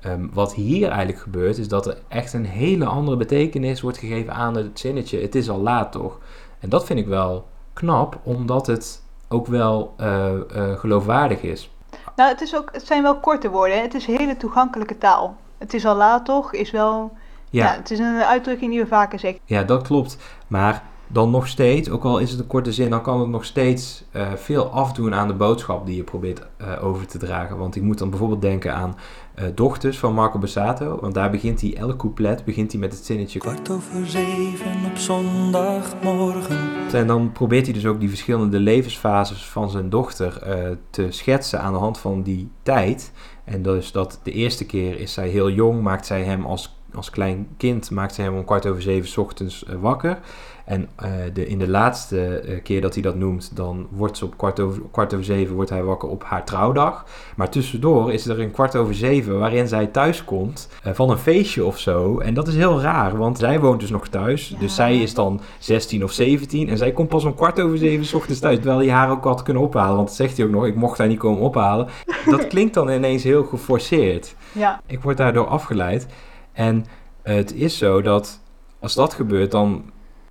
Ehm, wat hier eigenlijk gebeurt, is dat er echt een hele andere betekenis wordt gegeven aan het zinnetje. Het is al laat toch? En dat vind ik wel knap, omdat het ook wel eh, eh, geloofwaardig is. Nou, het, is ook, het zijn wel korte woorden. hè. Het is hele toegankelijke taal. Het is al laat toch, is wel... Ja. Ja, het is een uitdrukking die we vaker zeggen. Ja, dat klopt. Maar dan nog steeds, ook al is het een korte zin, dan kan het nog steeds eh, veel afdoen aan de boodschap die je probeert eh, over te dragen. Want ik moet dan bijvoorbeeld denken aan eh, Dochters van Marco Bassato. Want daar begint hij, elk couplet begint hij met het zinnetje. Kwart over zeven op zondagmorgen. En dan probeert hij dus ook die verschillende levensfases van zijn dochter te schetsen aan de hand van die tijd. En dus dat de eerste keer is zij heel jong, maakt zij hem als, als klein kind, maakt zij hem om kwart over zeven 's ochtends wakker. En eh, de, in de laatste eh, keer dat hij dat noemt, dan wordt ze op kwart over, kwart over zeven wordt hij wakker op haar trouwdag. Maar tussendoor is er een kwart over zeven waarin zij thuis komt eh, van een feestje of zo. En dat is heel raar, want zij woont dus nog thuis. Ja. Dus zij is dan 16 of 17 en zij komt pas om kwart over zeven 's ochtends thuis. Terwijl hij haar ook had kunnen ophalen, want dat zegt hij ook nog, ik mocht haar niet komen ophalen. Dat klinkt dan ineens heel geforceerd. Ja, Ik word daardoor afgeleid. En het is zo dat als dat gebeurt, dan,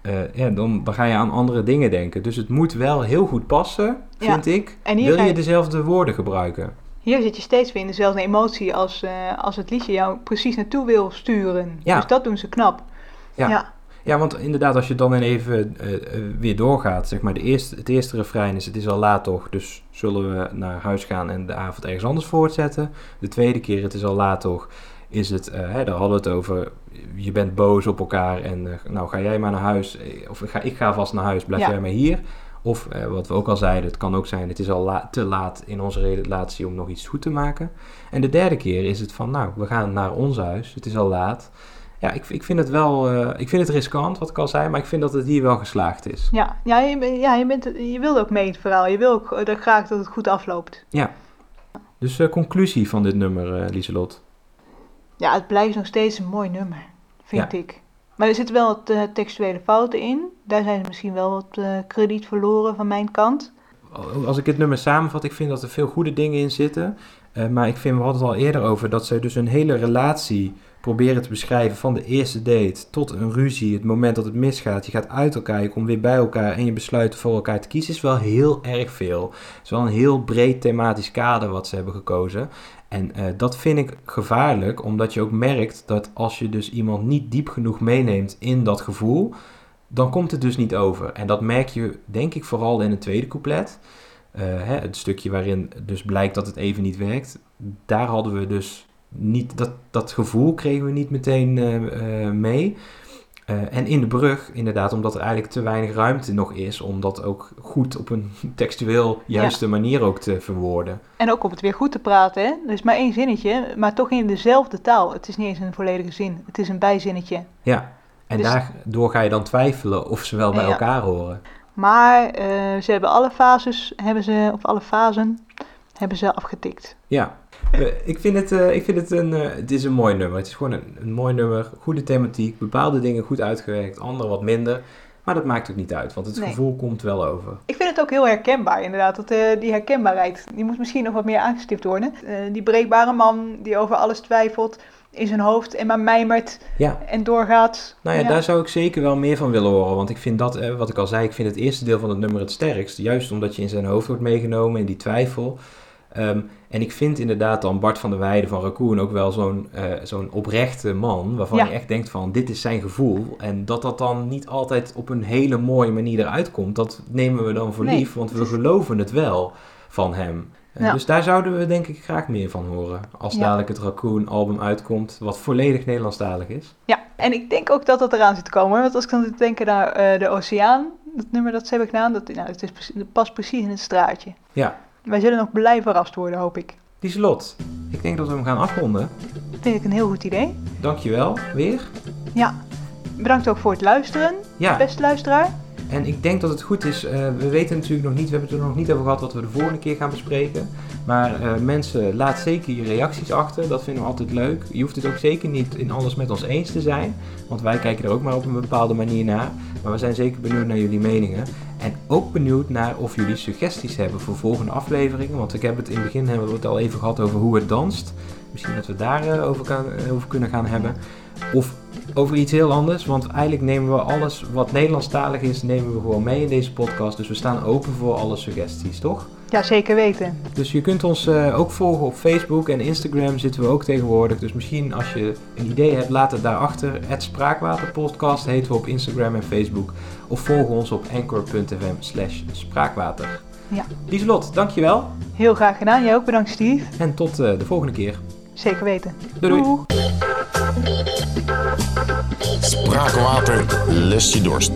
eh, ja, dan, dan ga je aan andere dingen denken. Dus het moet wel heel goed passen, Ja. vind ik. En hier Wil je je- dezelfde woorden gebruiken? hier zit je steeds weer in dezelfde emotie als, eh, als het liedje jou precies naartoe wil sturen. Ja. Dus dat doen ze knap. Ja. ja. Ja, want inderdaad, als je dan even eh, weer doorgaat, zeg maar, de eerste, het eerste refrein is: Het is al laat toch, dus zullen we naar huis gaan en de avond ergens anders voortzetten. De tweede keer, Het is al laat toch, is het, eh, hè, daar hadden we het over, je bent boos op elkaar en eh, nou ga jij maar naar huis, eh, of ik ga, ik ga vast naar huis, blijf Ja. jij maar hier. Of eh, wat we ook al zeiden, het kan ook zijn, het is al la- te laat in onze relatie om nog iets goed te maken. En de derde keer is het van, nou, we gaan naar ons huis, het is al laat. Ja, ik, ik vind het wel, ik vind het riskant, wat ik al zei, maar ik vind dat het hier wel geslaagd is. Ja, ja, je, ja je, bent, je wil ook mee het verhaal. Je wil ook graag dat het goed afloopt. Dus eh, conclusie van dit nummer, Lieselot. Ja, het blijft nog steeds een mooi nummer, vind Ja. ik. Maar er zitten wel wat eh, textuele fouten in. Daar zijn misschien wel wat eh, krediet verloren van mijn kant. Als ik het nummer samenvat, ik vind dat er veel goede dingen in zitten. Eh, maar ik vind, we hadden het al eerder over, dat zij dus een hele relatie proberen te beschrijven van de eerste date tot een ruzie, het moment dat het misgaat. Je gaat uit elkaar, je komt weer bij elkaar en je besluit voor elkaar te kiezen. is wel heel erg veel. Het is wel een heel breed thematisch kader wat ze hebben gekozen. En eh, dat vind ik gevaarlijk, omdat je ook merkt dat als je dus iemand niet diep genoeg meeneemt in dat gevoel, dan komt het dus niet over. En dat merk je, denk ik, vooral in het tweede couplet. Eh, hè, het stukje waarin dus blijkt dat het even niet werkt. Daar hadden we dus niet, dat, dat gevoel kregen we niet meteen eh, mee. Eh, en in de brug, inderdaad, omdat er eigenlijk te weinig ruimte nog is om dat ook goed op een textueel juiste manier ook te verwoorden. En ook om het weer goed te praten, hè. Er is maar één zinnetje, maar toch in dezelfde taal. Het is niet eens een volledige zin. Het is een bijzinnetje. Ja, en Dus- daardoor ga je dan twijfelen of ze wel bij Ja. elkaar horen. Maar eh, ze hebben alle fases, hebben ze, of alle fasen, hebben ze afgetikt. Ja, ik vind het, eh, ik vind het een, het is een mooi nummer. Het is gewoon een, een mooi nummer, goede thematiek, bepaalde dingen goed uitgewerkt, andere wat minder. Maar dat maakt ook niet uit, want het Nee. gevoel komt wel over. Ik vind het ook heel herkenbaar, inderdaad. Dat, eh, die herkenbaarheid, die moet misschien nog wat meer aangestipt worden. Die breekbare man die over alles twijfelt in zijn hoofd en maar mijmert Ja, en doorgaat. nou ja, daar zou ik zeker wel meer van willen horen. Want ik vind dat, eh, wat ik al zei, ik vind het eerste deel van het nummer het sterkst. Juist omdat je in zijn hoofd wordt meegenomen, in die twijfel. Ehm, en ik vind inderdaad dan Bart van der Weijden van Raccoon ook wel zo'n eh, zo'n oprechte man, waarvan Ja. je echt denkt van dit is zijn gevoel. En dat dat dan niet altijd op een hele mooie manier eruit komt, dat nemen we dan voor Nee, lief, want we geloven het wel van hem. Eh, Ja. Dus daar zouden we denk ik graag meer van horen. Als Ja. dadelijk het Raccoon album uitkomt, wat volledig Nederlandstalig is. Ja, en ik denk ook dat dat eraan zit te komen. Want als ik dan denken naar eh, de Oceaan, dat nummer dat ze hebben gedaan, dat, nou, het is, past precies in het straatje. Ja, Wij zullen nog blij verrast worden, hoop ik. die slot. Ik denk dat we hem gaan afronden. Vind ik een heel goed idee. Dankjewel, weer. Ja, bedankt ook voor het luisteren, Ja, beste luisteraar. En ik denk dat het goed is, eh, we weten natuurlijk nog niet, we hebben het er nog niet over gehad wat we de volgende keer gaan bespreken. Maar eh, mensen, laat zeker je reacties achter, dat vinden we altijd leuk. Je hoeft het ook zeker niet in alles met ons eens te zijn, want wij kijken er ook maar op een bepaalde manier naar. Maar we zijn zeker benieuwd naar jullie meningen. En ook benieuwd naar of jullie suggesties hebben voor volgende afleveringen. Want ik heb het in het begin hebben we het al even gehad over hoe het danst. Misschien dat we daarover over, kan- eh, over kunnen gaan hebben. Of over iets heel anders, want eigenlijk nemen we alles wat Nederlandstalig is, nemen we gewoon mee in deze podcast. Dus we staan open voor alle suggesties, toch? Ja, zeker weten. Dus je kunt ons eh, ook volgen op Facebook en Instagram zitten we ook tegenwoordig. Dus misschien als je een idee hebt, laat het daarachter. Het Spraakwaterpodcast heten we op Instagram en Facebook. Of volg ons op anchor.fm slash spraakwater. Ja. Lieselot, dankjewel. Heel graag gedaan. Jij ook bedankt, Steve. En tot eh, de volgende keer. Zeker weten. Doei doei. Spraakwater, lest je dorst.